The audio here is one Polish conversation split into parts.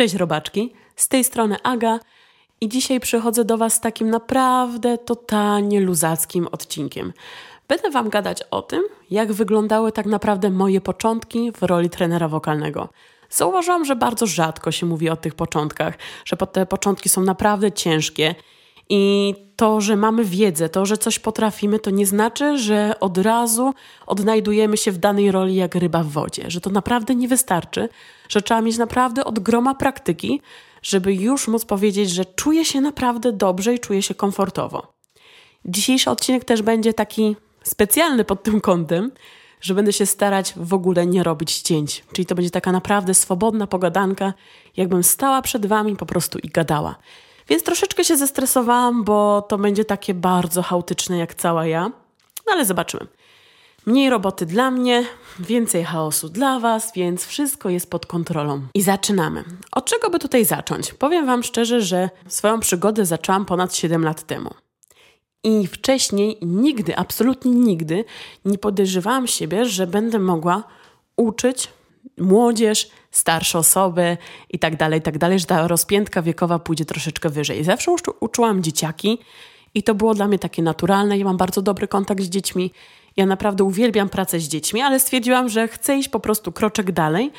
Cześć robaczki, z tej strony Aga i dzisiaj przychodzę do Was z takim naprawdę totalnie luzackim odcinkiem. Będę Wam gadać o tym, jak wyglądały tak naprawdę moje początki w roli trenera wokalnego. Zauważyłam, że bardzo rzadko się mówi o tych początkach, że te początki są naprawdę ciężkie i to, że mamy wiedzę, to, że coś potrafimy, to nie znaczy, że od razu odnajdujemy się w danej roli jak ryba w wodzie, że to naprawdę nie wystarczy, że trzeba mieć naprawdę od groma praktyki, żeby już móc powiedzieć, że czuję się naprawdę dobrze i czuję się komfortowo. Dzisiejszy odcinek też będzie taki specjalny pod tym kątem, że będę się starać w ogóle nie robić cięć. Czyli to będzie taka naprawdę swobodna pogadanka, jakbym stała przed wami po prostu i gadała. Więc troszeczkę się zestresowałam, bo to będzie takie bardzo chaotyczne jak cała ja. No ale zobaczymy. Mniej roboty dla mnie, więcej chaosu dla Was, więc wszystko jest pod kontrolą. I zaczynamy. Od czego by tutaj zacząć? Powiem Wam szczerze, że swoją przygodę zaczęłam ponad 7 lat temu. I wcześniej nigdy, absolutnie nigdy nie podejrzewałam siebie, że będę mogła uczyć młodzież, starsze osoby i tak dalej, tak dalej, że ta rozpiętka wiekowa pójdzie troszeczkę wyżej. Zawsze uczu, uczyłam dzieciaki i to było dla mnie takie naturalne. Ja mam bardzo dobry kontakt z dziećmi. Ja naprawdę uwielbiam pracę z dziećmi, ale stwierdziłam, że chcę iść po prostu kroczek dalej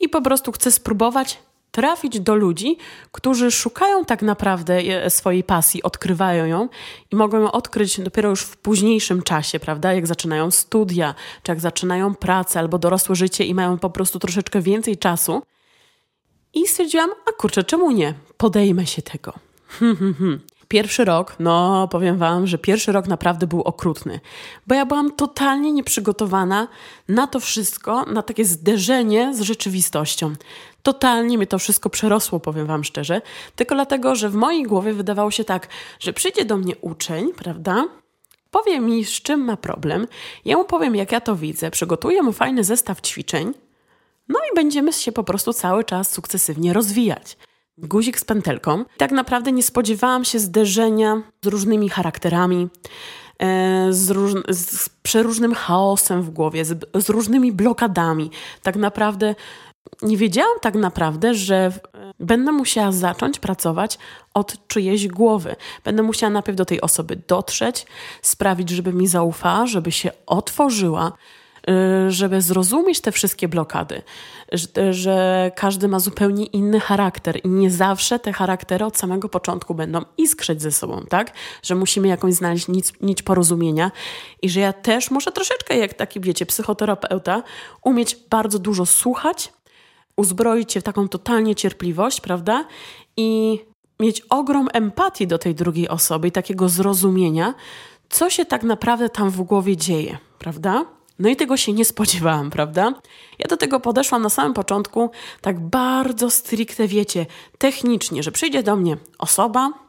i po prostu chcę spróbować trafić do ludzi, którzy szukają tak naprawdę e, swojej pasji, odkrywają ją i mogą ją odkryć dopiero już w późniejszym czasie, prawda? Jak zaczynają studia, czy jak zaczynają pracę albo dorosłe życie i mają po prostu troszeczkę więcej czasu. I stwierdziłam, a kurczę, czemu nie? Podejmę się tego. Pierwszy rok, no powiem Wam, że pierwszy rok naprawdę był okrutny, bo ja byłam totalnie nieprzygotowana na to wszystko, na takie zderzenie z rzeczywistością. Totalnie mnie to wszystko przerosło, powiem Wam szczerze, tylko dlatego, że w mojej głowie wydawało się tak, że przyjdzie do mnie uczeń, prawda? Powie mi, z czym ma problem, ja mu powiem, jak ja to widzę, przygotuję mu fajny zestaw ćwiczeń, no i będziemy się po prostu cały czas sukcesywnie rozwijać guzik z pętelką. Tak naprawdę nie spodziewałam się zderzenia z różnymi charakterami, e, z, róż, z przeróżnym chaosem w głowie, z, z różnymi blokadami. Tak naprawdę nie wiedziałam tak naprawdę, że będę musiała zacząć pracować od czyjejś głowy. Będę musiała najpierw do tej osoby dotrzeć, sprawić, żeby mi zaufała, żeby się otworzyła, Y, żeby zrozumieć te wszystkie blokady, że, że każdy ma zupełnie inny charakter i nie zawsze te charaktery od samego początku będą iskrzeć ze sobą, tak? Że musimy jakąś znaleźć nic, nić porozumienia i że ja też muszę troszeczkę, jak taki, wiecie, psychoterapeuta, umieć bardzo dużo słuchać, uzbroić się w taką totalnie cierpliwość, prawda? I mieć ogrom empatii do tej drugiej osoby i takiego zrozumienia, co się tak naprawdę tam w głowie dzieje, prawda? No i tego się nie spodziewałam, prawda? Ja do tego podeszłam na samym początku tak bardzo stricte, wiecie, technicznie, że przyjdzie do mnie osoba,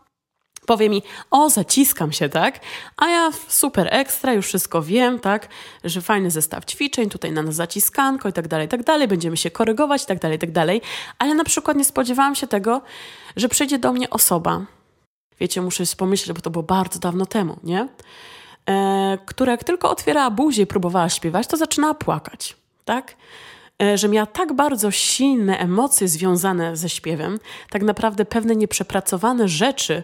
powie mi, o, zaciskam się, tak? A ja super ekstra, już wszystko wiem, tak? Że fajny zestaw ćwiczeń, tutaj na nas zaciskanko i tak dalej, i tak dalej, będziemy się korygować i tak dalej, i tak dalej. Ale na przykład nie spodziewałam się tego, że przyjdzie do mnie osoba, wiecie, muszę pomyśleć, bo to było bardzo dawno temu, nie? e, która jak tylko otwierała buzię i próbowała śpiewać, to zaczynała płakać, tak? E, że miała tak bardzo silne emocje związane ze śpiewem, tak naprawdę pewne nieprzepracowane rzeczy,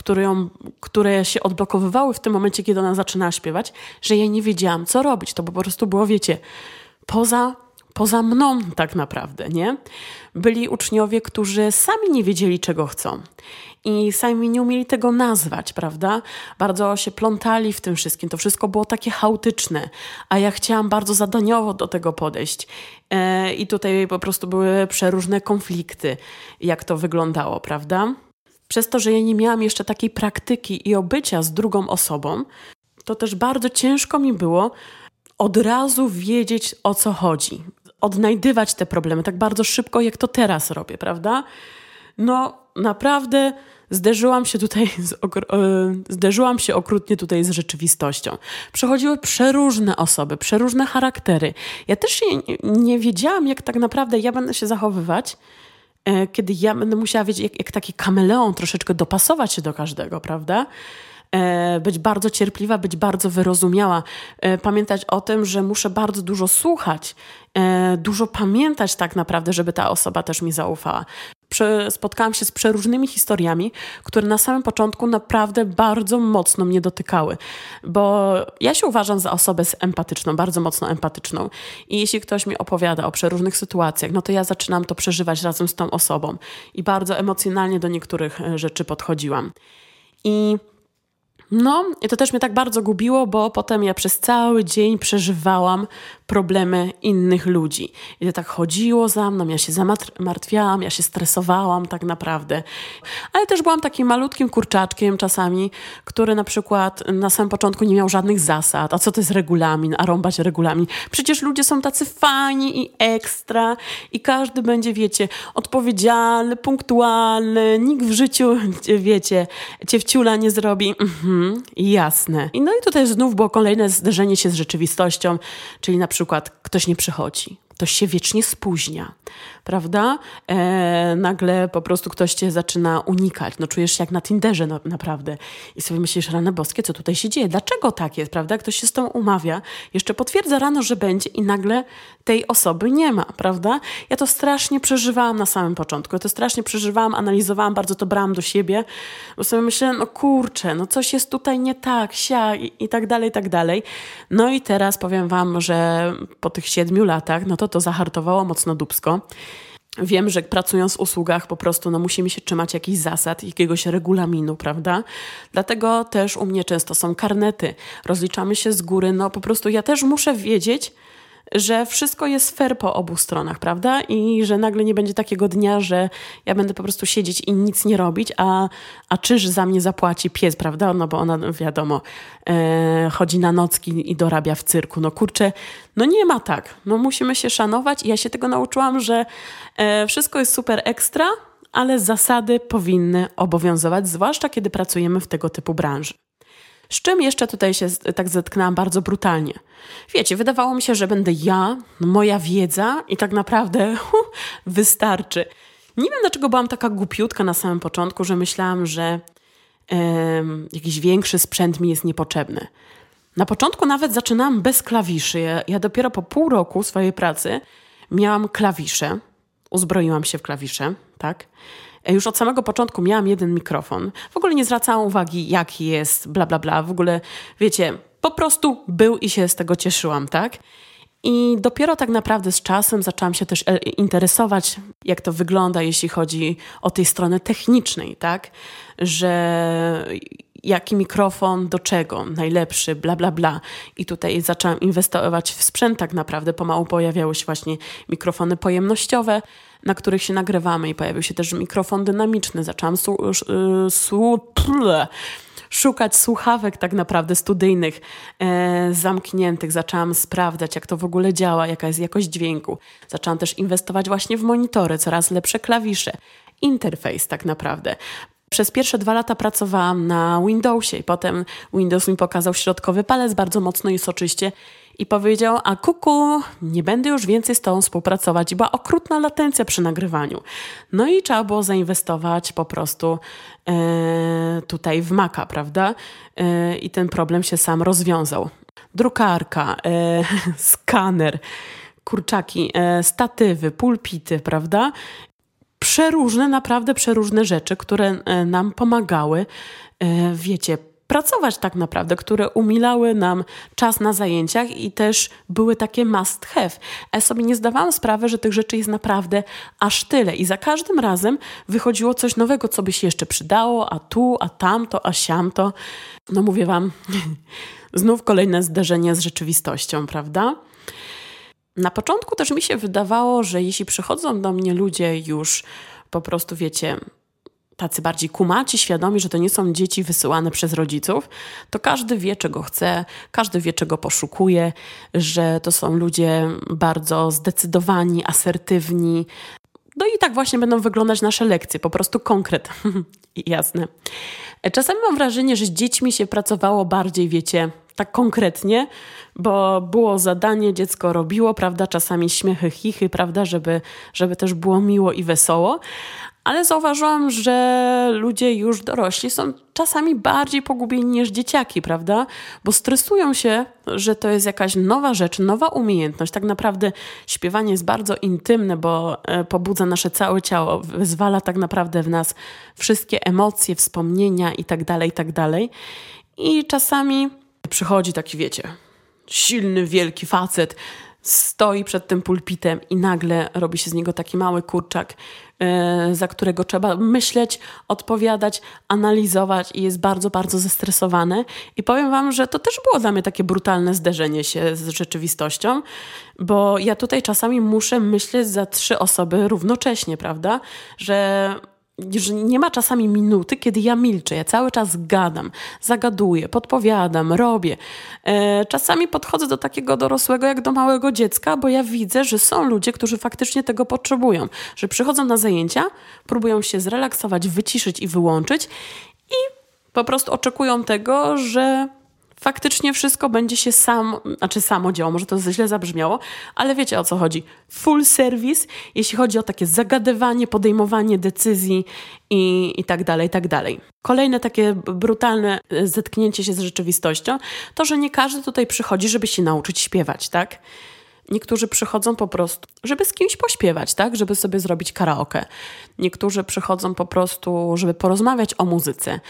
które, ją, które się odblokowywały w tym momencie, kiedy ona zaczynała śpiewać, że ja nie wiedziałam, co robić. To po prostu było, wiecie, poza poza mną tak naprawdę, nie? Byli uczniowie, którzy sami nie wiedzieli, czego chcą. I sami nie umieli tego nazwać, prawda? Bardzo się plątali w tym wszystkim. To wszystko było takie chaotyczne, a ja chciałam bardzo zadaniowo do tego podejść. E, I tutaj po prostu były przeróżne konflikty, jak to wyglądało, prawda? Przez to, że ja nie miałam jeszcze takiej praktyki i obycia z drugą osobą, to też bardzo ciężko mi było od razu wiedzieć o co chodzi odnajdywać te problemy tak bardzo szybko, jak to teraz robię, prawda? No, naprawdę zderzyłam się tutaj, z, e, zderzyłam się okrutnie tutaj z rzeczywistością. Przechodziły przeróżne osoby, przeróżne charaktery. Ja też nie, nie wiedziałam, jak tak naprawdę ja będę się zachowywać, kiedy ja będę musiała wiedzieć, jak, jak taki kameleon troszeczkę dopasować się do każdego, prawda? E, być bardzo cierpliwa, być bardzo wyrozumiała, e, pamiętać o tym, że muszę bardzo dużo słuchać, e, dużo pamiętać tak naprawdę, żeby ta osoba też mi zaufała. Spotkałam się z przeróżnymi historiami, które na samym początku naprawdę bardzo mocno mnie dotykały, bo ja się uważam za osobę empatyczną, bardzo mocno empatyczną. I jeśli ktoś mi opowiada o przeróżnych sytuacjach, no to ja zaczynam to przeżywać razem z tą osobą i bardzo emocjonalnie do niektórych e, rzeczy podchodziłam. I no, i to też mnie tak bardzo gubiło, bo potem ja przez cały dzień przeżywałam problemy innych ludzi. I to tak chodziło za mną, ja się zamartwiałam, ja się stresowałam tak naprawdę. Ale też byłam takim malutkim kurczaczkiem czasami, który na przykład na samym początku nie miał żadnych zasad. A co to jest regulamin? A rąbać regulamin? Przecież ludzie są tacy fajni i ekstra i każdy będzie, wiecie, odpowiedzialny, punktualny, nikt w życiu, wiecie, ciewciula nie zrobi. Mhm, jasne. I no i tutaj znów było kolejne zderzenie się z rzeczywistością, czyli na przykład przykład ktoś nie przychodzi, ktoś się wiecznie spóźnia, prawda? E, nagle po prostu ktoś cię zaczyna unikać. No czujesz się jak na Tinderze no, naprawdę. I sobie myślisz, rane boskie, co tutaj się dzieje? Dlaczego tak jest, prawda? Ktoś się z tą umawia, jeszcze potwierdza rano, że będzie i nagle tej osoby nie ma, prawda? Ja to strasznie przeżywałam na samym początku. Ja to strasznie przeżywałam, analizowałam, bardzo to brałam do siebie, bo sobie myślę, no kurczę, no coś jest tutaj nie tak, sia i, i tak dalej, i tak dalej. No i teraz powiem wam, że po tych siedmiu latach, no to to zahartowało mocno dubsko. Wiem, że pracując w usługach po prostu no, musimy się trzymać jakichś zasad, jakiegoś regulaminu, prawda? Dlatego też u mnie często są karnety. Rozliczamy się z góry. No po prostu ja też muszę wiedzieć, że wszystko jest fair po obu stronach, prawda? I że nagle nie będzie takiego dnia, że ja będę po prostu siedzieć i nic nie robić, a, a czyż za mnie zapłaci pies, prawda? No bo ona, wiadomo, e, chodzi na nocki i dorabia w cyrku. No kurczę, no nie ma tak. No musimy się szanować i ja się tego nauczyłam, że e, wszystko jest super ekstra, ale zasady powinny obowiązywać, zwłaszcza kiedy pracujemy w tego typu branży. Z czym jeszcze tutaj się tak zetknęłam bardzo brutalnie? Wiecie, wydawało mi się, że będę ja, moja wiedza i tak naprawdę hu, wystarczy. Nie wiem, dlaczego byłam taka głupiutka na samym początku, że myślałam, że jakiś większy sprzęt mi jest niepotrzebny. Na początku nawet zaczynałam bez klawiszy. Ja, ja dopiero po pół roku swojej pracy miałam klawisze, uzbroiłam się w klawisze, tak? E, już od samego początku miałam jeden mikrofon. W ogóle nie zwracałam uwagi, jaki jest, bla, bla, bla. W ogóle, wiecie, po prostu był i się z tego cieszyłam, tak? I dopiero tak naprawdę z czasem zaczęłam się też e, interesować, jak to wygląda, jeśli chodzi o tej strony technicznej, tak? Że jaki mikrofon do czego, najlepszy, bla, bla, bla. I tutaj zaczęłam inwestować w sprzęt tak naprawdę. Pomału pojawiały się właśnie mikrofony pojemnościowe, na których się nagrywamy i pojawił się też mikrofon dynamiczny. Zaczęłam su, su, szukać słuchawek tak naprawdę studyjnych, e, zamkniętych. Zaczęłam sprawdzać, jak to w ogóle działa, jaka jest jakość dźwięku. Zaczęłam też inwestować właśnie w monitory, coraz lepsze klawisze. Interfejs tak naprawdę. Przez pierwsze dwa lata pracowałam na Windowsie i potem Windows mi pokazał środkowy palec bardzo mocno i soczyście i powiedział, a kuku, nie będę już więcej z tobą współpracować. I była okrutna latencja przy nagrywaniu. No i trzeba było zainwestować po prostu e, tutaj w Maca, prawda? E, I ten problem się sam rozwiązał. Drukarka, e, skaner, kurczaki, e, statywy, pulpity, prawda? Przeróżne, naprawdę przeróżne rzeczy, które e, nam pomagały, e, wiecie, pracować tak naprawdę, które umilały nam czas na zajęciach i też były takie must have. Ja sobie nie zdawałam sprawy, że tych rzeczy jest naprawdę aż tyle i za każdym razem wychodziło coś nowego, co by się jeszcze przydało, a tu, a tamto, a siamto. No mówię wam, znów kolejne zderzenie z rzeczywistością, prawda? Na początku też mi się wydawało, że jeśli przychodzą do mnie ludzie już po prostu, wiecie, tacy bardziej kumaci, świadomi, że to nie są dzieci wysyłane przez rodziców, to każdy wie, czego chce, każdy wie, czego poszukuje, że to są ludzie bardzo zdecydowani, asertywni. No i tak właśnie będą wyglądać nasze lekcje, po prostu konkret. Jasne. Czasami mam wrażenie, że z dziećmi się pracowało bardziej, wiecie, tak konkretnie, bo było zadanie, dziecko robiło, prawda, czasami śmiechy, chichy, prawda, żeby, żeby też było miło i wesoło, ale zauważyłam, że ludzie już dorośli są czasami bardziej pogubieni niż dzieciaki, prawda? Bo stresują się, że to jest jakaś nowa rzecz, nowa umiejętność. Tak naprawdę śpiewanie jest bardzo intymne, bo e, pobudza nasze całe ciało, wyzwala tak naprawdę w nas wszystkie emocje, wspomnienia itd., tak itd. Tak I czasami przychodzi taki, wiecie, silny, wielki facet, stoi przed tym pulpitem i nagle robi się z niego taki mały kurczak, yy, za którego trzeba myśleć, odpowiadać, analizować i jest bardzo, bardzo zestresowany. I powiem Wam, że to też było dla mnie takie brutalne zderzenie się z rzeczywistością, bo ja tutaj czasami muszę myśleć za trzy osoby równocześnie, prawda? Że że nie ma czasami minuty, kiedy ja milczę. Ja cały czas gadam, zagaduję, podpowiadam, robię. E, czasami podchodzę do takiego dorosłego jak do małego dziecka, bo ja widzę, że są ludzie, którzy faktycznie tego potrzebują, że przychodzą na zajęcia, próbują się zrelaksować, wyciszyć i wyłączyć i po prostu oczekują tego, że faktycznie wszystko będzie się sam, znaczy samo działo, może to źle zabrzmiało, ale wiecie o co chodzi. Full service, jeśli chodzi o takie zagadywanie, podejmowanie decyzji i, i tak dalej, i tak dalej. Kolejne takie brutalne zetknięcie się z rzeczywistością, to, że nie każdy tutaj przychodzi, żeby się nauczyć śpiewać, tak? Niektórzy przychodzą po prostu, żeby z kimś pośpiewać, tak? Żeby sobie zrobić karaoke. Niektórzy przychodzą po prostu, żeby porozmawiać o muzyce.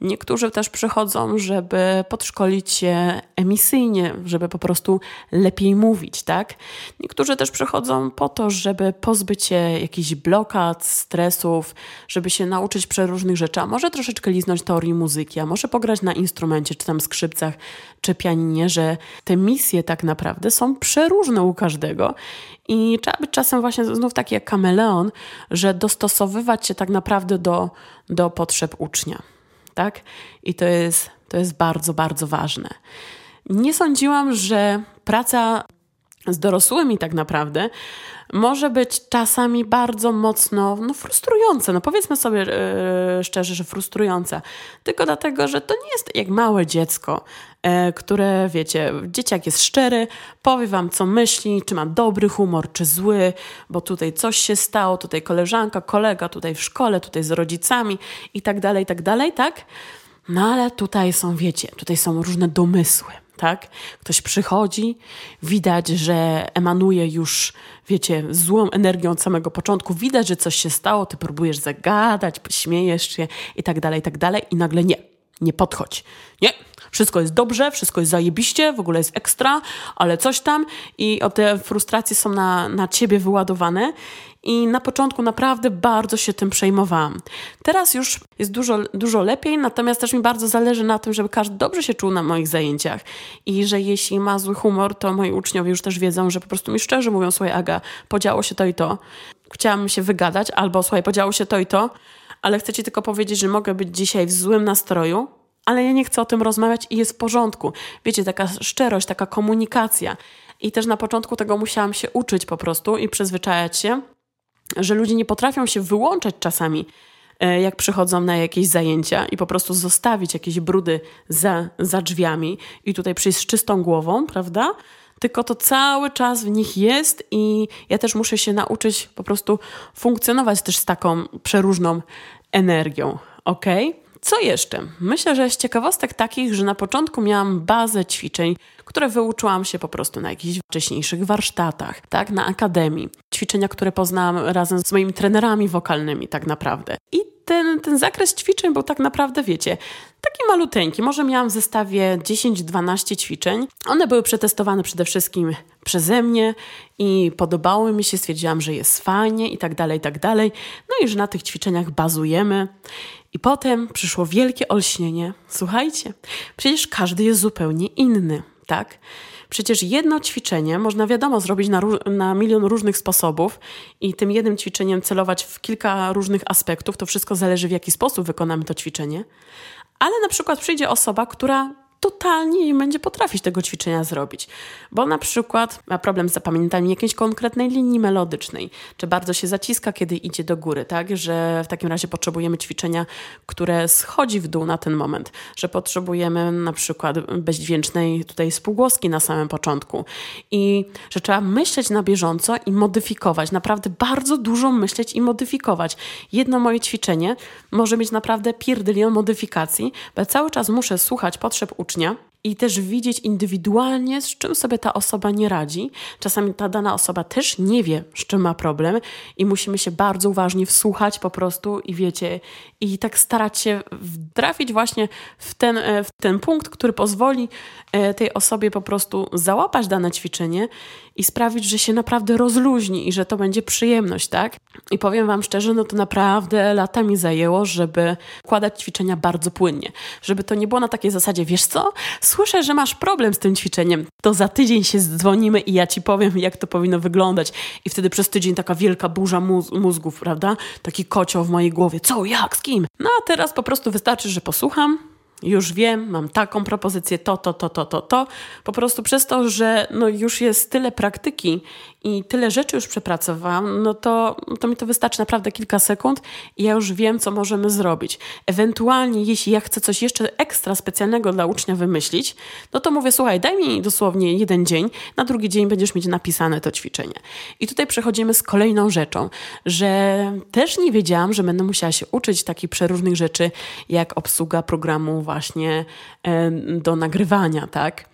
Niektórzy też przychodzą, żeby podszkolić się emisyjnie, żeby po prostu lepiej mówić, tak? Niektórzy też przychodzą po to, żeby pozbyć się jakichś blokad, stresów, żeby się nauczyć przeróżnych rzeczy, a może troszeczkę liznąć teorii muzyki, a może pograć na instrumencie, czy tam skrzypcach, czy pianinie, że te misje tak naprawdę są przeróżne u każdego i trzeba być czasem właśnie znów taki jak kameleon, że dostosowywać się tak naprawdę do, do potrzeb ucznia. Tak? I to jest, to jest bardzo, bardzo ważne. Nie sądziłam, że praca z dorosłymi tak naprawdę może być czasami bardzo mocno no, frustrujące. No powiedzmy sobie yy, szczerze, że frustrujące. Tylko dlatego, że to nie jest jak małe dziecko, które, wiecie, dzieciak jest szczery, powie wam, co myśli, czy ma dobry humor, czy zły, bo tutaj coś się stało, tutaj koleżanka, kolega, tutaj w szkole, tutaj z rodzicami i tak dalej, i tak dalej, tak? No ale tutaj są, wiecie, tutaj są różne domysły tak? Ktoś przychodzi, widać, że emanuje już, wiecie, złą energią od samego początku, widać, że coś się stało, ty próbujesz zagadać, śmiejesz się i tak dalej, i tak dalej i nagle nie, nie podchodź. Nie, wszystko jest dobrze, wszystko jest zajebiście, w ogóle jest ekstra, ale coś tam i o te frustracje są na, na ciebie wyładowane. I na początku naprawdę bardzo się tym przejmowałam. Teraz już jest dużo, dużo lepiej, natomiast też mi bardzo zależy na tym, żeby każdy dobrze się czuł na moich zajęciach. I że jeśli ma zły humor, to moi uczniowie już też wiedzą, że po prostu mi szczerze mówią, słuchaj Aga, podziało się to i to, chciałam się wygadać, albo słuchaj, podziało się to i to, ale chcę ci tylko powiedzieć, że mogę być dzisiaj w złym nastroju, ale ja nie chcę o tym rozmawiać i jest w porządku. Wiecie, taka szczerość, taka komunikacja. I też na początku tego musiałam się uczyć po prostu i przyzwyczajać się, że ludzie nie potrafią się wyłączać czasami, e, jak przychodzą na jakieś zajęcia i po prostu zostawić jakieś brudy za, za drzwiami i tutaj przyjść z czystą głową, prawda? Tylko to cały czas w nich jest i ja też muszę się nauczyć po prostu funkcjonować też z taką przeróżną energią, ok? Co jeszcze? Myślę, że z ciekawostek takich, że na początku miałam bazę ćwiczeń, które wyuczyłam się po prostu na jakichś wcześniejszych warsztatach, tak, na akademii. Ćwiczenia, które poznałam razem z moimi trenerami wokalnymi, tak naprawdę. I ten, ten zakres ćwiczeń był tak naprawdę, wiecie, taki maluteńki. Może miałam w zestawie 10-12 ćwiczeń. One były przetestowane przede wszystkim przeze mnie i podobały mi się, stwierdziłam, że jest fajnie i tak dalej, i tak dalej. No i że na tych ćwiczeniach bazujemy. I potem przyszło wielkie olśnienie. Słuchajcie, przecież każdy jest zupełnie inny, tak? Przecież jedno ćwiczenie można, wiadomo, zrobić na, na, milion różnych sposobów i tym jednym ćwiczeniem celować w kilka różnych aspektów. To wszystko zależy, w jaki sposób wykonamy to ćwiczenie. Ale na przykład przyjdzie osoba, która totalnie nie będzie potrafić tego ćwiczenia zrobić, bo na przykład ma problem z zapamiętaniem jakiejś konkretnej linii melodycznej, czy bardzo się zaciska, kiedy idzie do góry, tak, że w takim razie potrzebujemy ćwiczenia, które schodzi w dół na ten moment, że potrzebujemy na przykład bezdźwięcznej tutaj spółgłoski na samym początku. I że trzeba myśleć na bieżąco i modyfikować, naprawdę bardzo dużo myśleć i modyfikować. Jedno moje ćwiczenie może mieć naprawdę pierdylion modyfikacji, bo cały czas muszę słuchać potrzeb ucznia, i też widzieć indywidualnie, z czym sobie ta osoba nie radzi. Czasami ta dana osoba też nie wie, z czym ma problem, i musimy się bardzo uważnie wsłuchać po prostu i wiecie, i tak starać się wtrafić właśnie w ten, e, w ten punkt, który pozwoli e, tej osobie po prostu załapać dane ćwiczenie i sprawić, że się naprawdę rozluźni i że to będzie przyjemność, tak? I powiem Wam szczerze, no to naprawdę lata mi zajęło, żeby układać ćwiczenia bardzo płynnie. Żeby to nie było na takiej zasadzie, wiesz co, słyszę, że masz problem z tym ćwiczeniem, to za tydzień się dzwonimy i ja Ci powiem, jak to powinno wyglądać. I wtedy przez tydzień taka wielka burza móz mózgów, prawda? Taki kocioł w mojej głowie. Co, jak, z kim? No a teraz po prostu wystarczy, że posłucham, już wiem, mam taką propozycję, to, to, to, to, to, to. Po prostu przez to, że no już jest tyle praktyki i tyle rzeczy już przepracowałam, no to, to mi to wystarczy naprawdę kilka sekund i ja już wiem, co możemy zrobić. Ewentualnie, jeśli ja chcę coś jeszcze ekstra specjalnego dla ucznia wymyślić, no to mówię, słuchaj, daj mi dosłownie jeden dzień, na drugi dzień będziesz mieć napisane to ćwiczenie. I tutaj przechodzimy z kolejną rzeczą, że też nie wiedziałam, że będę musiała się uczyć takich przeróżnych rzeczy, jak obsługa programu właśnie do nagrywania, tak?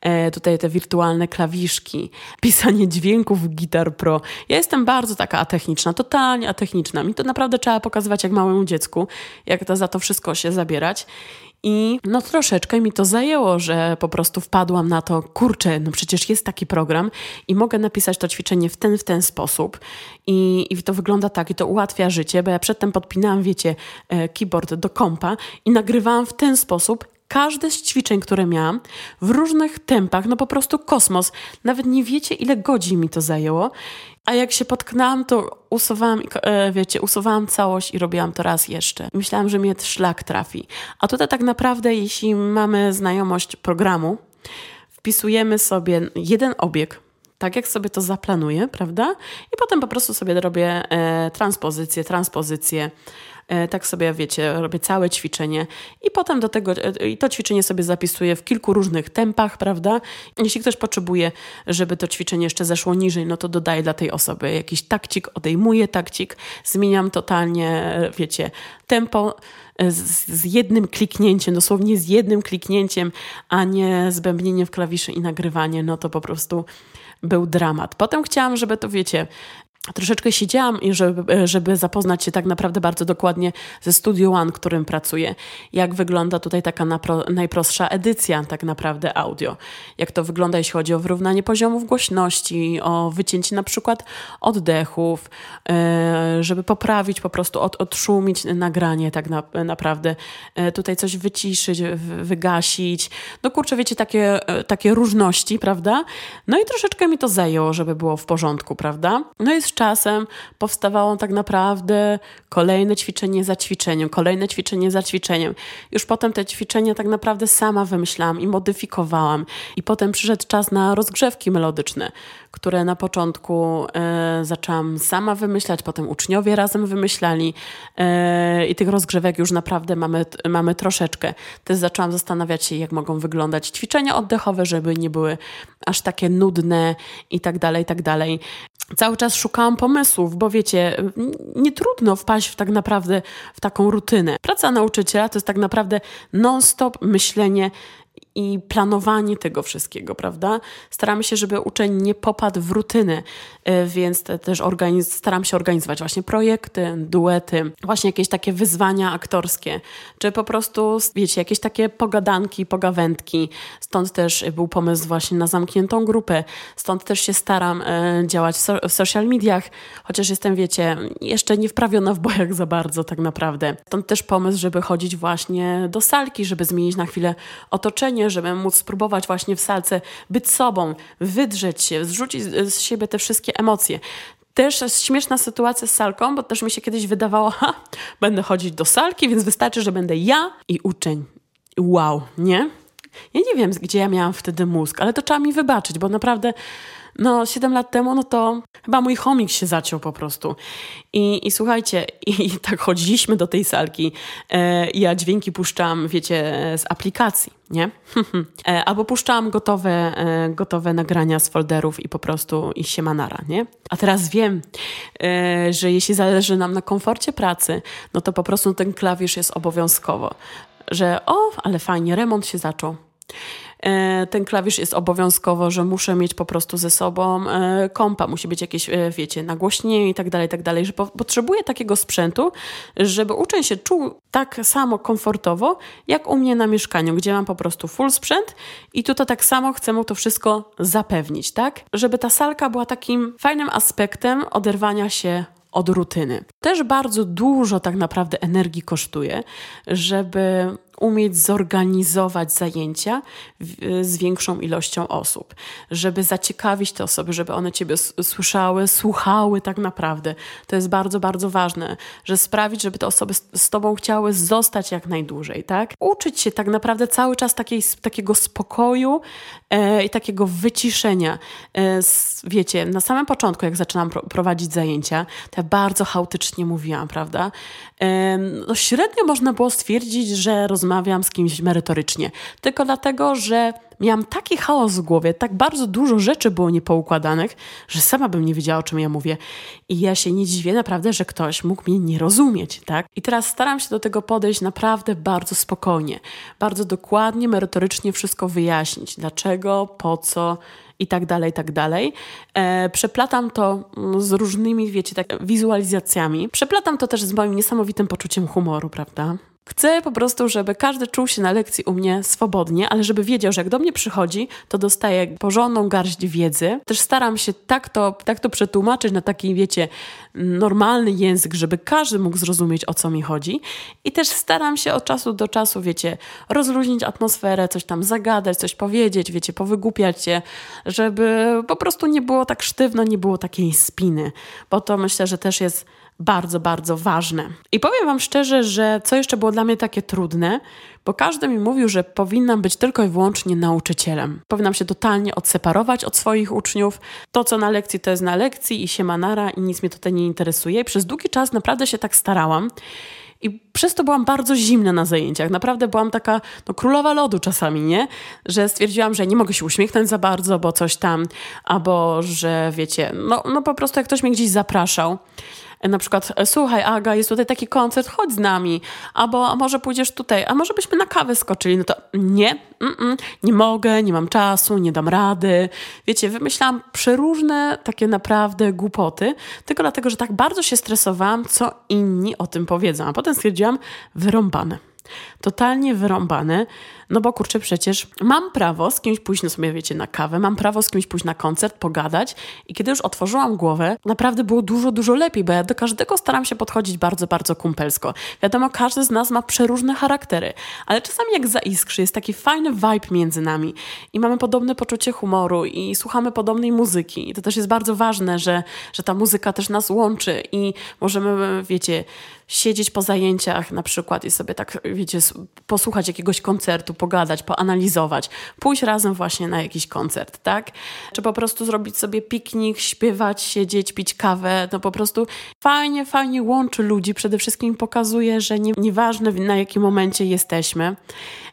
E, tutaj te wirtualne klawiszki, pisanie dźwięków w Guitar Pro. Ja jestem bardzo taka atechniczna, totalnie atechniczna. Mi to naprawdę trzeba pokazywać jak małemu dziecku, jak to za to wszystko się zabierać. I no troszeczkę mi to zajęło, że po prostu wpadłam na to, kurczę, no przecież jest taki program i mogę napisać to ćwiczenie w ten, w ten sposób. I, i to wygląda tak i to ułatwia życie, bo ja przedtem podpinałam, wiecie, e, keyboard do kompa i nagrywałam w ten sposób każde z ćwiczeń, które miałam, w różnych tempach, no po prostu kosmos. Nawet nie wiecie, ile godzin mi to zajęło. A jak się potknęłam, to usuwałam, e, wiecie, usuwałam całość i robiłam to raz jeszcze. Myślałam, że mnie szlak trafi. A tutaj tak naprawdę, jeśli mamy znajomość programu, wpisujemy sobie jeden obieg, tak jak sobie to zaplanuję, prawda? I potem po prostu sobie robię e, transpozycję, transpozycję, E, tak sobie, wiecie, robię całe ćwiczenie i potem do tego, e, i to ćwiczenie sobie zapisuję w kilku różnych tempach, prawda? Jeśli ktoś potrzebuje, żeby to ćwiczenie jeszcze zeszło niżej, no to dodaję dla tej osoby jakiś takcik, odejmuję takcik, zmieniam totalnie, e, wiecie, tempo z, z, jednym kliknięciem, dosłownie z jednym kliknięciem, a nie z bębnieniem w klawiszy i nagrywanie, no to po prostu był dramat. Potem chciałam, żeby to, wiecie, troszeczkę siedziałam, żeby, żeby zapoznać się tak naprawdę bardzo dokładnie ze Studio One, którym pracuję. Jak wygląda tutaj taka napro, najprostsza edycja tak naprawdę audio. Jak to wygląda, jeśli chodzi o wyrównanie poziomów głośności, o wycięcie na przykład oddechów, e, żeby poprawić po prostu, od, odszumić nagranie tak na, naprawdę. E, tutaj coś wyciszyć, wygasić. No kurczę, wiecie, takie, e, takie różności, prawda? No i troszeczkę mi to zajęło, żeby było w porządku, prawda? No i z czasem powstawało tak naprawdę kolejne ćwiczenie za ćwiczeniem, kolejne ćwiczenie za ćwiczeniem. Już potem te ćwiczenia tak naprawdę sama wymyślałam i modyfikowałam. I potem przyszedł czas na rozgrzewki melodyczne, które na początku e, zaczęłam sama wymyślać, potem uczniowie razem wymyślali e, i tych rozgrzewek już naprawdę mamy, mamy troszeczkę. Też zaczęłam zastanawiać się, jak mogą wyglądać ćwiczenia oddechowe, żeby nie były aż takie nudne i tak dalej, i tak dalej cały czas szukałam pomysłów, bo wiecie, nie trudno wpaść w tak naprawdę w taką rutynę. Praca nauczyciela to jest tak naprawdę non-stop myślenie i planowanie tego wszystkiego, prawda? Staramy się, żeby uczeń nie popadł w rutynę, e, więc te, też organiz- staram się organizować właśnie projekty, duety, właśnie jakieś takie wyzwania aktorskie, czy po prostu, wiecie, jakieś takie pogadanki, pogawędki. Stąd też był pomysł właśnie na zamkniętą grupę, stąd też się staram e, działać w social mediach, chociaż jestem, wiecie, jeszcze nie wprawiona w bojach za bardzo tak naprawdę. Stąd też pomysł, żeby chodzić właśnie do salki, żeby zmienić na chwilę otoczenie, żeby móc spróbować właśnie w salce być sobą, wydrzeć się, zrzucić z siebie te wszystkie emocje. Też śmieszna sytuacja z salką, bo też mi się kiedyś wydawało, ha, będę chodzić do salki, więc wystarczy, że będę ja i uczeń. Wow, nie? Ja nie wiem, gdzie ja miałam wtedy mózg, ale to trzeba mi wybaczyć, bo naprawdę no 7 lat temu, no to chyba mój chomik się zaciął po prostu. I, i słuchajcie, i, i tak chodziliśmy do tej salki. E, ja dźwięki puszczam, wiecie, z aplikacji, nie? e, albo puszczałam gotowe, e, gotowe nagrania z folderów i po prostu i się manara, nie? A teraz wiem, e, że jeśli zależy nam na komforcie pracy, no to po prostu ten klawisz jest obowiązkowo. Że o, ale fajnie, remont się zaczął ten klawisz jest obowiązkowo, że muszę mieć po prostu ze sobą e, kompa, musi być jakieś, e, wiecie, nagłośnienie i tak dalej, tak dalej, że po, potrzebuję takiego sprzętu, żeby uczeń się czuł tak samo komfortowo, jak u mnie na mieszkaniu, gdzie mam po prostu full sprzęt i tutaj tak samo chcę mu to wszystko zapewnić, tak? Żeby ta salka była takim fajnym aspektem oderwania się od rutyny. Też bardzo dużo tak naprawdę energii kosztuje, żeby umieć zorganizować zajęcia z większą ilością osób, żeby zaciekawić te osoby, żeby one Ciebie słyszały, słuchały tak naprawdę. To jest bardzo, bardzo ważne, że sprawić, żeby te osoby z Tobą chciały zostać jak najdłużej, tak? Uczyć się tak naprawdę cały czas takiej, takiego spokoju e, i takiego wyciszenia. E, wiecie, na samym początku, jak zaczynam pro, prowadzić zajęcia, to ja bardzo chaotycznie mówiłam, prawda? E, no, średnio można było stwierdzić, że rozmawiam rozmawiam z kimś merytorycznie, tylko dlatego, że miałam taki chaos w głowie, tak bardzo dużo rzeczy było niepoukładanych, że sama bym nie wiedziała, o czym ja mówię. I ja się nie dziwię naprawdę, że ktoś mógł mnie nie rozumieć, tak? I teraz staram się do tego podejść naprawdę bardzo spokojnie, bardzo dokładnie, merytorycznie wszystko wyjaśnić. Dlaczego, po co, i tak dalej, i tak dalej. E, przeplatam to mm, z różnymi, wiecie, tak wizualizacjami. Przeplatam to też z moim niesamowitym poczuciem humoru, prawda? Chcę po prostu, żeby każdy czuł się na lekcji u mnie swobodnie, ale żeby wiedział, że jak do mnie przychodzi, to dostaje porządną garść wiedzy. Też staram się tak to, tak to przetłumaczyć na taki, wiecie, normalny język, żeby każdy mógł zrozumieć, o co mi chodzi. I też staram się od czasu do czasu, wiecie, rozluźnić atmosferę, coś tam zagadać, coś powiedzieć, wiecie, powygłupiać się, żeby po prostu nie było tak sztywno, nie było takiej spiny, bo to myślę, że też jest bardzo, bardzo ważne. I powiem Wam szczerze, że co jeszcze było dla mnie takie trudne, bo każdy mi mówił, że powinnam być tylko i wyłącznie nauczycielem. Powinnam się totalnie odseparować od swoich uczniów. To, co na lekcji, to jest na lekcji i się manara i nic mnie tutaj nie interesuje. I przez długi czas naprawdę się tak starałam. I przez to byłam bardzo zimna na zajęciach. Naprawdę byłam taka no, królowa lodu czasami, nie? Że stwierdziłam, że nie mogę się uśmiechnąć za bardzo, bo coś tam, albo że wiecie, no, no po prostu jak ktoś mnie gdzieś zapraszał, na przykład e, słuchaj Aga, jest tutaj taki koncert, chodź z nami, albo a może pójdziesz tutaj, a może byśmy na kawę skoczyli, no to nie, mm -mm, nie mogę, nie mam czasu, nie dam rady. Wiecie, wymyślałam przeróżne takie naprawdę głupoty, tylko dlatego, że tak bardzo się stresowałam, co inni o tym powiedzą, a potem stwierdziłam, wyrąbane. Totalnie wyrąbane, no bo kurczę, przecież mam prawo z kimś pójść, no sobie wiecie, na kawę, mam prawo z kimś pójść na koncert, pogadać i kiedy już otworzyłam głowę, naprawdę było dużo, dużo lepiej, bo ja do każdego staram się podchodzić bardzo, bardzo kumpelsko. Wiadomo, każdy z nas ma przeróżne charaktery, ale czasami jak zaiskrzy, jest taki fajny vibe między nami i mamy podobne poczucie humoru i słuchamy podobnej muzyki i to też jest bardzo ważne, że, że ta muzyka też nas łączy i możemy, wiecie, siedzieć po zajęciach na przykład i sobie tak, wiecie, posłuchać jakiegoś koncertu, pogadać, poanalizować, pójść razem właśnie na jakiś koncert, tak? Czy po prostu zrobić sobie piknik, śpiewać, siedzieć, pić kawę, no po prostu fajnie, fajnie łączy ludzi, przede wszystkim pokazuje, że nie, nieważne na jakim momencie jesteśmy,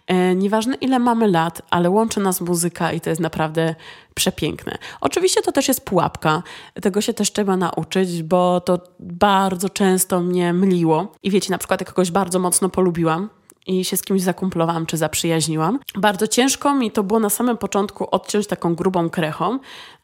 e, nieważne ile mamy lat, ale łączy nas muzyka i to jest naprawdę przepiękne. Oczywiście to też jest pułapka, tego się też trzeba nauczyć, bo to bardzo często mnie myliło. I wiecie, na przykład jak kogoś bardzo mocno polubiłam, i się z kimś zakumplowałam czy zaprzyjaźniłam. Bardzo ciężko mi to było na samym początku odciąć taką grubą krechą,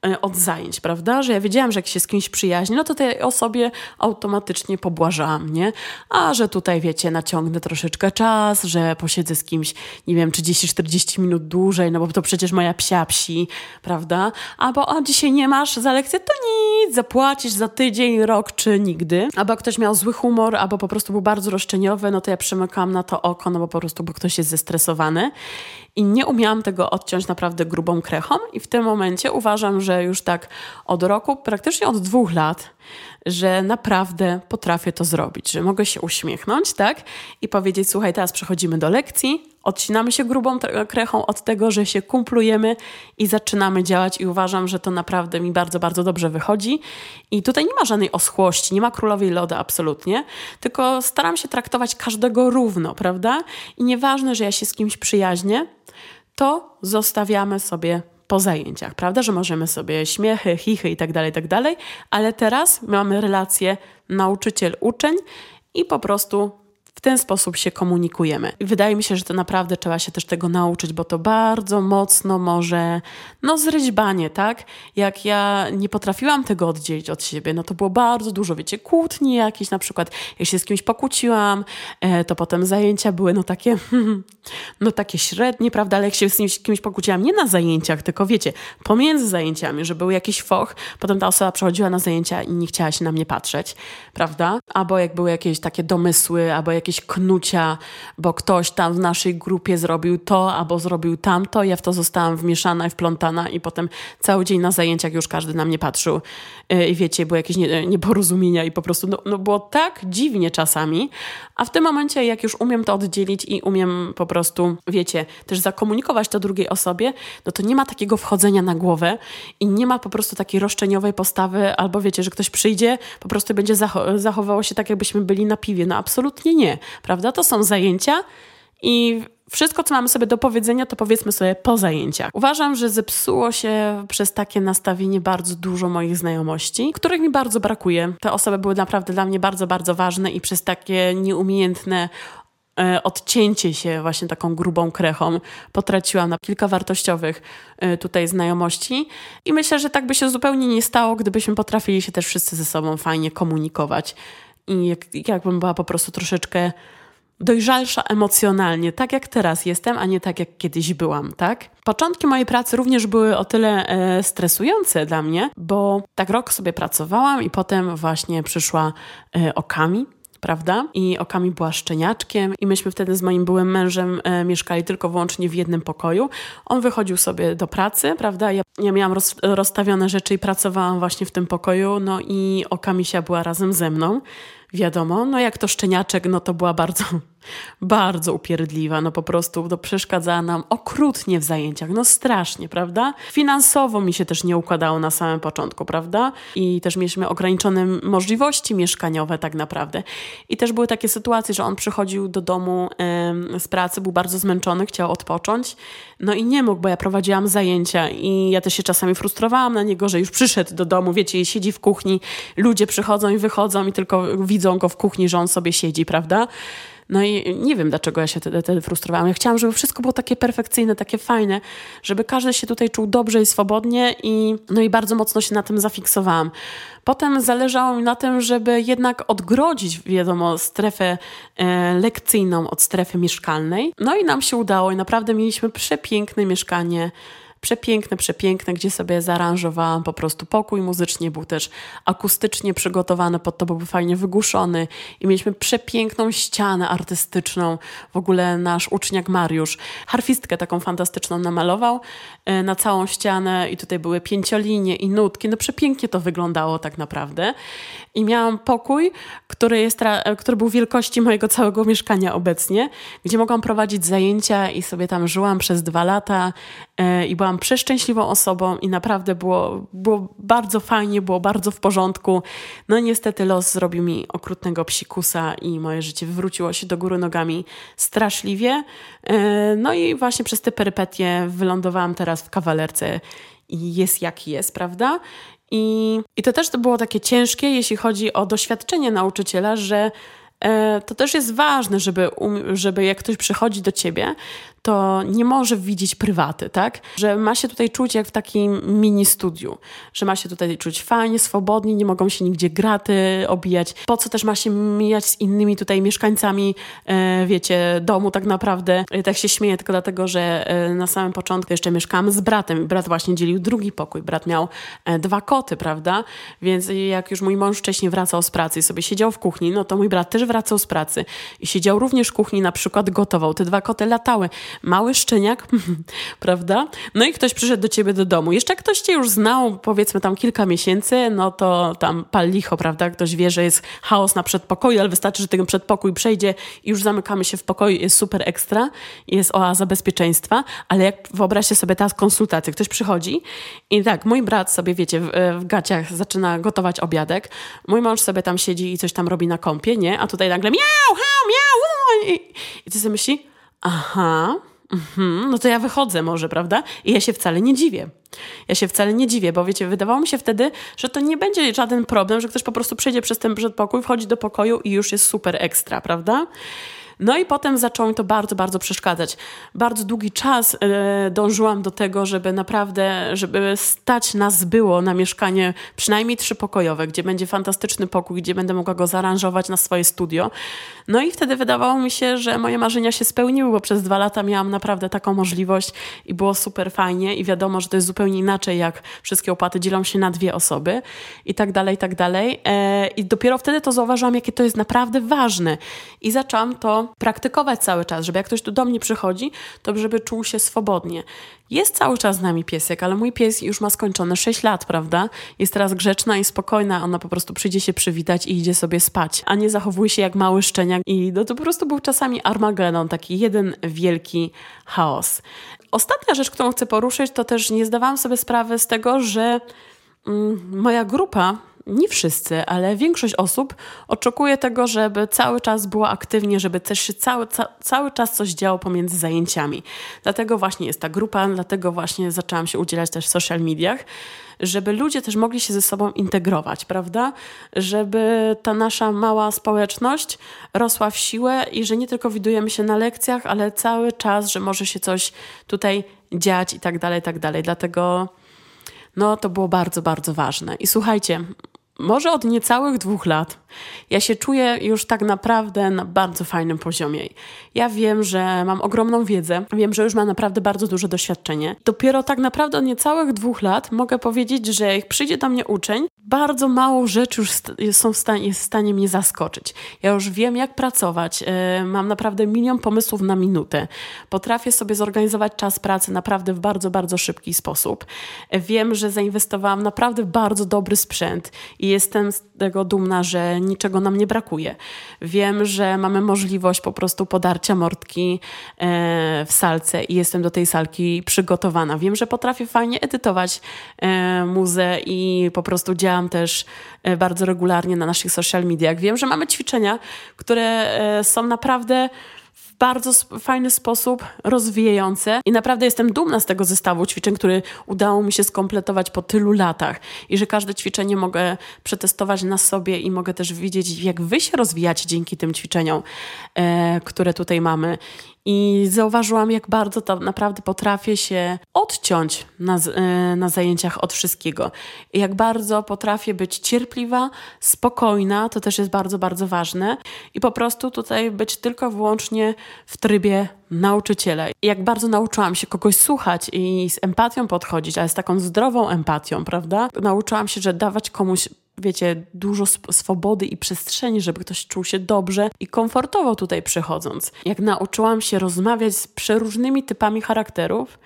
E, od zajęć, prawda? Że ja wiedziałam, że jak się z kimś przyjaźni, no to tej osobie automatycznie pobłażałam, nie? A że tutaj, wiecie, naciągnę troszeczkę czas, że posiedzę z kimś, nie wiem, 30-40 minut dłużej, no bo to przecież moja psia psi, prawda? Albo, a dzisiaj nie masz za lekcję, to nic, zapłacisz za tydzień, rok czy nigdy. Albo ktoś miał zły humor, albo po prostu był bardzo roszczeniowy, no to ja przymykałam na to oko, no bo po prostu, bo ktoś jest zestresowany. I nie umiałam tego odciąć naprawdę grubą krechą i w tym momencie uważam, że już tak od roku, praktycznie od dwóch lat, że naprawdę potrafię to zrobić, że mogę się uśmiechnąć, tak? I powiedzieć, słuchaj, teraz przechodzimy do lekcji, odcinamy się grubą krechą od tego, że się kumplujemy i zaczynamy działać i uważam, że to naprawdę mi bardzo, bardzo dobrze wychodzi. I tutaj nie ma żadnej oschłości, nie ma królowej loda absolutnie, tylko staram się traktować każdego równo, prawda? I nieważne, że ja się z kimś przyjaźnię, to zostawiamy sobie po zajęciach, prawda? Że możemy sobie śmiechy, chichy i tak dalej, tak dalej, ale teraz mamy relację nauczyciel-uczeń i po prostu w ten sposób się komunikujemy. I wydaje mi się, że to naprawdę trzeba się też tego nauczyć, bo to bardzo mocno może, no zryźbanie, tak? Jak ja nie potrafiłam tego oddzielić od siebie, no to było bardzo dużo, wiecie, kłótni jakieś na przykład, jak się z kimś pokłóciłam, e, to potem zajęcia były no takie, no takie średnie, prawda? Ale jak się z kimś pokłóciłam, nie na zajęciach, tylko wiecie, pomiędzy zajęciami, że był jakiś foch, potem ta osoba przechodziła na zajęcia i nie chciała się na mnie patrzeć, prawda? Albo jak były jakieś takie domysły, albo jakieś knucia, bo ktoś tam w naszej grupie zrobił to albo zrobił tamto. Ja w to zostałam wmieszana i wplątana i potem cały dzień na zajęciach już każdy na mnie patrzył. Y, I wiecie, były jakieś nieporozumienia i po prostu no, no było tak dziwnie czasami. A w tym momencie, jak już umiem to oddzielić i umiem po prostu, wiecie, też zakomunikować to drugiej osobie, no to nie ma takiego wchodzenia na głowę i nie ma po prostu takiej roszczeniowej postawy, albo wiecie, że ktoś przyjdzie, po prostu będzie zachowało się tak, jakbyśmy byli na piwie. No absolutnie nie prawda? To są zajęcia i wszystko, co mamy sobie do powiedzenia, to powiedzmy sobie po zajęciach. Uważam, że zepsuło się przez takie nastawienie bardzo dużo moich znajomości, których mi bardzo brakuje. Te osoby były naprawdę dla mnie bardzo, bardzo ważne i przez takie nieumiejętne e, odcięcie się właśnie taką grubą krechą potraciłam na kilka wartościowych e, tutaj znajomości i myślę, że tak by się zupełnie nie stało, gdybyśmy potrafili się też wszyscy ze sobą fajnie komunikować i jak, jakbym była po prostu troszeczkę dojrzalsza emocjonalnie, tak jak teraz jestem, a nie tak jak kiedyś byłam, tak? Początki mojej pracy również były o tyle e, stresujące dla mnie, bo tak rok sobie pracowałam i potem właśnie przyszła e, Okami, prawda? I Okami była szczeniaczkiem i myśmy wtedy z moim byłym mężem e, mieszkali tylko wyłącznie w jednym pokoju. On wychodził sobie do pracy, prawda? Ja, ja miałam roz, rozstawione rzeczy i pracowałam właśnie w tym pokoju, no i Okamisia była razem ze mną wiadomo, no jak to szczeniaczek, no to była bardzo, bardzo upierdliwa, no po prostu to przeszkadzała nam okrutnie w zajęciach, no strasznie, prawda? Finansowo mi się też nie układało na samym początku, prawda? I też mieliśmy ograniczone możliwości mieszkaniowe tak naprawdę. I też były takie sytuacje, że on przychodził do domu ym, z pracy, był bardzo zmęczony, chciał odpocząć, no i nie mógł, bo ja prowadziłam zajęcia i ja też się czasami frustrowałam na niego, że już przyszedł do domu, wiecie, siedzi w kuchni, ludzie przychodzą i wychodzą i tylko widzą go w kuchni, że on sobie siedzi, prawda? No i nie wiem, dlaczego ja się wtedy, wtedy frustrowałam. Ja chciałam, żeby wszystko było takie perfekcyjne, takie fajne, żeby każdy się tutaj czuł dobrze i swobodnie i, no i bardzo mocno się na tym zafiksowałam. Potem zależało mi na tym, żeby jednak odgrodzić, wiadomo, strefę e, lekcyjną od strefy mieszkalnej. No i nam się udało i naprawdę mieliśmy przepiękne mieszkanie przepiękne, przepiękne, gdzie sobie zaaranżowałam po prostu pokój muzycznie, był też akustycznie przygotowany, pod to był fajnie wygłuszony i mieliśmy przepiękną ścianę artystyczną. W ogóle nasz uczniak Mariusz harfistkę taką fantastyczną namalował e, na całą ścianę i tutaj były pięciolinie i nutki. No przepięknie to wyglądało tak naprawdę. I miałam pokój, który, jest, który był wielkości mojego całego mieszkania obecnie, gdzie mogłam prowadzić zajęcia i sobie tam żyłam przez dwa lata e, i byłam byłam przeszczęśliwą osobą i naprawdę było, było bardzo fajnie, było bardzo w porządku. No niestety los zrobił mi okrutnego psikusa i moje życie wywróciło się do góry nogami straszliwie. E, no i właśnie przez te perypetie wylądowałam teraz w kawalerce i jest jak jest, prawda? I, I to też to było takie ciężkie, jeśli chodzi o doświadczenie nauczyciela, że e, to też jest ważne, żeby, um, żeby jak ktoś przychodzi do ciebie, to nie może widzieć prywaty, tak? Że ma się tutaj czuć jak w takim mini studiu, że ma się tutaj czuć fajnie, swobodnie, nie mogą się nigdzie graty obijać. Po co też ma się mijać z innymi tutaj mieszkańcami, e, wiecie, domu tak naprawdę. E, tak się śmieję tylko dlatego, że e, na samym początku jeszcze mieszkałam z bratem. Brat właśnie dzielił drugi pokój. Brat miał dwa koty, prawda? Więc jak już mój mąż wcześniej wracał z pracy i sobie siedział w kuchni, no to mój brat też wracał z pracy i siedział również w kuchni, na przykład gotował. Te dwa koty latały mały szczeniak, prawda? No i ktoś przyszedł do ciebie do domu. Jeszcze ktoś cię już znał, powiedzmy tam kilka miesięcy, no to tam pal licho, prawda? Ktoś wie, że jest chaos na przedpokoju, ale wystarczy, że ten przedpokój przejdzie i już zamykamy się w pokoju, jest super ekstra, jest oaza bezpieczeństwa, ale jak wyobraźcie sobie teraz konsultację, ktoś przychodzi i tak, mój brat sobie, wiecie, w, w gaciach zaczyna gotować obiadek, mój mąż sobie tam siedzi i coś tam robi na kąpie, nie? A tutaj nagle miau, hał, miau, i, i ty sobie myśli, aha, mhm, no to ja wychodzę może, prawda? I ja się wcale nie dziwię. Ja się wcale nie dziwię, bo wiecie, wydawało mi się wtedy, że to nie będzie żaden problem, że ktoś po prostu przejdzie przez ten przedpokój, wchodzi do pokoju i już jest super ekstra, prawda? No i potem zaczęło mi to bardzo, bardzo przeszkadzać. Bardzo długi czas e, dążyłam do tego, żeby naprawdę, żeby stać nas było na mieszkanie przynajmniej trzypokojowe, gdzie będzie fantastyczny pokój, gdzie będę mogła go zaaranżować na swoje studio. No i wtedy wydawało mi się, że moje marzenia się spełniły, bo przez dwa lata miałam naprawdę taką możliwość i było super fajnie i wiadomo, że to jest zupełnie inaczej, jak wszystkie opłaty dzielą się na dwie osoby i tak dalej, i tak dalej. E, I dopiero wtedy to zauważyłam, jakie to jest naprawdę ważne. I zaczęłam to praktykować cały czas, żeby jak ktoś tu do mnie przychodzi, to żeby czuł się swobodnie. Jest cały czas z nami piesek, ale mój pies już ma skończone 6 lat, prawda? Jest teraz grzeczna i spokojna, ona po prostu przyjdzie się przywitać i idzie sobie spać, a nie zachowuje się jak mały szczeniak i no to po prostu był czasami Armagedon, taki jeden wielki chaos. Ostatnia rzecz, którą chcę poruszyć, to też nie zdawałam sobie sprawy z tego, że mm, moja grupa nie wszyscy, ale większość osób oczekuje tego, żeby cały czas było aktywnie, żeby też się cały, ca, cały czas coś działo pomiędzy zajęciami. Dlatego właśnie jest ta grupa, dlatego właśnie zaczęłam się udzielać też w social mediach, żeby ludzie też mogli się ze sobą integrować, prawda? Żeby ta nasza mała społeczność rosła w siłę i że nie tylko widujemy się na lekcjach, ale cały czas, że może się coś tutaj dziać i tak dalej, i tak dalej. Dlatego no to było bardzo, bardzo ważne. I słuchajcie, może od niecałych dwóch lat ja się czuję już tak naprawdę na bardzo fajnym poziomie. Ja wiem, że mam ogromną wiedzę, wiem, że już mam naprawdę bardzo duże doświadczenie. Dopiero tak naprawdę od niecałych dwóch lat mogę powiedzieć, że jak przyjdzie do mnie uczeń, bardzo mało rzeczy już są w stanie, jest w stanie mnie zaskoczyć. Ja już wiem, jak pracować. E, mam naprawdę milion pomysłów na minutę. Potrafię sobie zorganizować czas pracy naprawdę w bardzo, bardzo szybki sposób. Wiem, że zainwestowałam naprawdę w bardzo dobry sprzęt i jestem z tego dumna, że niczego nam nie brakuje. Wiem, że mamy możliwość po prostu podarcia mordki e, w salce i jestem do tej salki przygotowana. Wiem, że potrafię fajnie edytować e, muzę i po prostu działam też e, bardzo regularnie na naszych social mediach. Wiem, że mamy ćwiczenia, które są naprawdę w bardzo fajny sposób rozwijające i naprawdę jestem dumna z tego zestawu ćwiczeń, który udało mi się skompletować po tylu latach i że każde ćwiczenie mogę przetestować na sobie i mogę też widzieć, jak wy się rozwijacie dzięki tym ćwiczeniom, e, które tutaj mamy. I zauważyłam, jak bardzo to naprawdę potrafię się odciąć na, e, na zajęciach od wszystkiego. I jak bardzo potrafię być cierpliwa, spokojna, to też jest bardzo, bardzo ważne. I po prostu tutaj być tylko wyłącznie w trybie nauczyciela. Jak bardzo nauczyłam się kogoś słuchać i z empatią podchodzić, ale z taką zdrową empatią, prawda? Nauczyłam się, że dawać komuś wiecie, dużo swobody i przestrzeni, żeby ktoś czuł się dobrze i komfortowo tutaj przychodząc. Jak nauczyłam się rozmawiać z przeróżnymi typami charakterów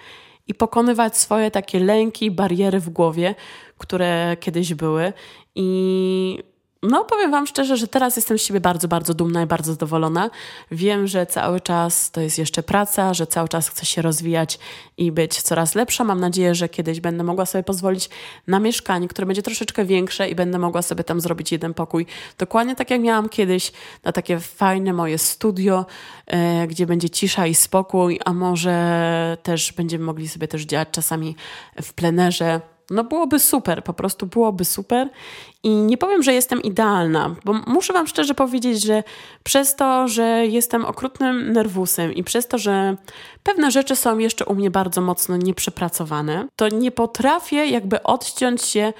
i pokonywać swoje takie lęki, bariery w głowie, które kiedyś były i no, powiem Wam szczerze, że teraz jestem z siebie bardzo, bardzo dumna i bardzo zadowolona. Wiem, że cały czas to jest jeszcze praca, że cały czas chcę się rozwijać i być coraz lepsza. Mam nadzieję, że kiedyś będę mogła sobie pozwolić na mieszkanie, które będzie troszeczkę większe i będę mogła sobie tam zrobić jeden pokój. Dokładnie tak jak miałam kiedyś, na takie fajne moje studio, e, gdzie będzie cisza i spokój, a może też będziemy mogli sobie też działać czasami w plenerze no byłoby super, po prostu byłoby super. I nie powiem, że jestem idealna, bo muszę Wam szczerze powiedzieć, że przez to, że jestem okrutnym nerwusem i przez to, że pewne rzeczy są jeszcze u mnie bardzo mocno nieprzepracowane, to nie potrafię jakby odciąć się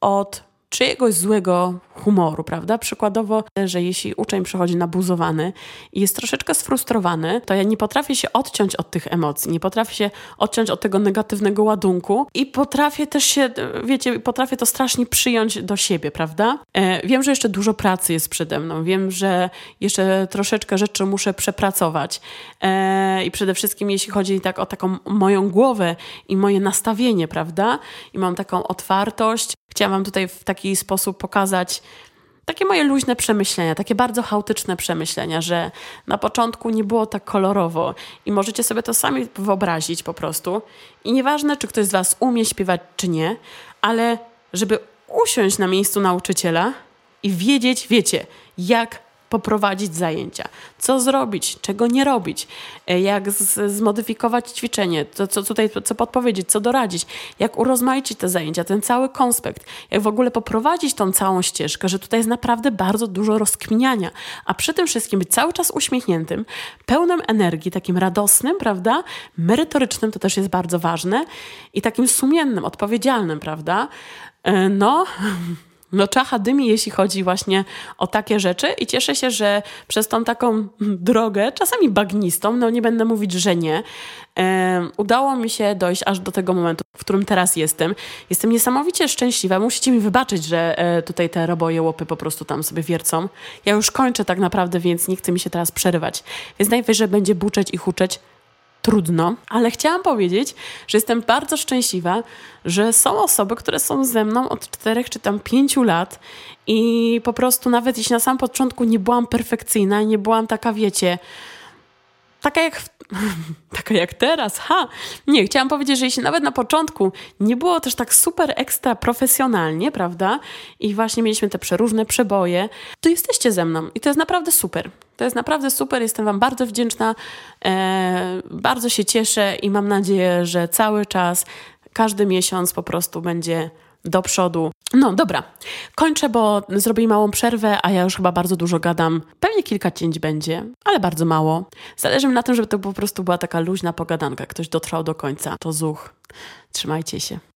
od czyjegoś złego humoru, prawda? Przykładowo, że jeśli uczeń przychodzi nabuzowany i jest troszeczkę sfrustrowany, to ja nie potrafię się odciąć od tych emocji, nie potrafię się odciąć od tego negatywnego ładunku i potrafię też się, wiecie, potrafię to strasznie przyjąć do siebie, prawda? E, wiem, że jeszcze dużo pracy jest przede mną, wiem, że jeszcze troszeczkę rzeczy muszę przepracować e, i przede wszystkim jeśli chodzi tak o taką moją głowę i moje nastawienie, prawda? I mam taką otwartość. Chciałam tutaj w taki sposób pokazać takie moje luźne przemyślenia, takie bardzo chaotyczne przemyślenia, że na początku nie było tak kolorowo i możecie sobie to sami wyobrazić po prostu. I nieważne, czy ktoś z Was umie śpiewać, czy nie, ale żeby usiąść na miejscu nauczyciela i wiedzieć, wiecie, jak poprowadzić zajęcia, co zrobić, czego nie robić, e, jak z, zmodyfikować ćwiczenie, co, co tutaj, co podpowiedzieć, co doradzić, jak urozmaicić te zajęcia, ten cały konspekt, jak w ogóle poprowadzić tą całą ścieżkę, że tutaj jest naprawdę bardzo dużo rozkminiania, a przy tym wszystkim być cały czas uśmiechniętym, pełnym energii, takim radosnym, prawda, merytorycznym, to też jest bardzo ważne i takim sumiennym, odpowiedzialnym, prawda, e, no... no czacha dymi, jeśli chodzi właśnie o takie rzeczy i cieszę się, że przez tą taką drogę, czasami bagnistą, no nie będę mówić, że nie, e, udało mi się dojść aż do tego momentu, w którym teraz jestem. Jestem niesamowicie szczęśliwa. Musicie mi wybaczyć, że e, tutaj te roboje łopy po prostu tam sobie wiercą. Ja już kończę tak naprawdę, więc nie chce mi się teraz przerywać. Więc najwyżej będzie buczeć i huczeć trudno, ale chciałam powiedzieć, że jestem bardzo szczęśliwa, że są osoby, które są ze mną od czterech czy tam pięciu lat i po prostu nawet jeśli na samym początku nie byłam perfekcyjna, nie byłam taka, wiecie, taka jak, taka jak teraz, ha! Nie, chciałam powiedzieć, że jeśli nawet na początku nie było też tak super ekstra profesjonalnie, prawda? I właśnie mieliśmy te przeróżne przeboje, to jesteście ze mną i to jest naprawdę super. To jest naprawdę super, jestem Wam bardzo wdzięczna, e, bardzo się cieszę i mam nadzieję, że cały czas, każdy miesiąc po prostu będzie do przodu. No dobra, kończę, bo zrobię małą przerwę, a ja już chyba bardzo dużo gadam. Pewnie kilka cięć będzie, ale bardzo mało. Zależy mi na tym, żeby to po prostu była taka luźna pogadanka. Ktoś dotrwał do końca. To zuch. Trzymajcie się.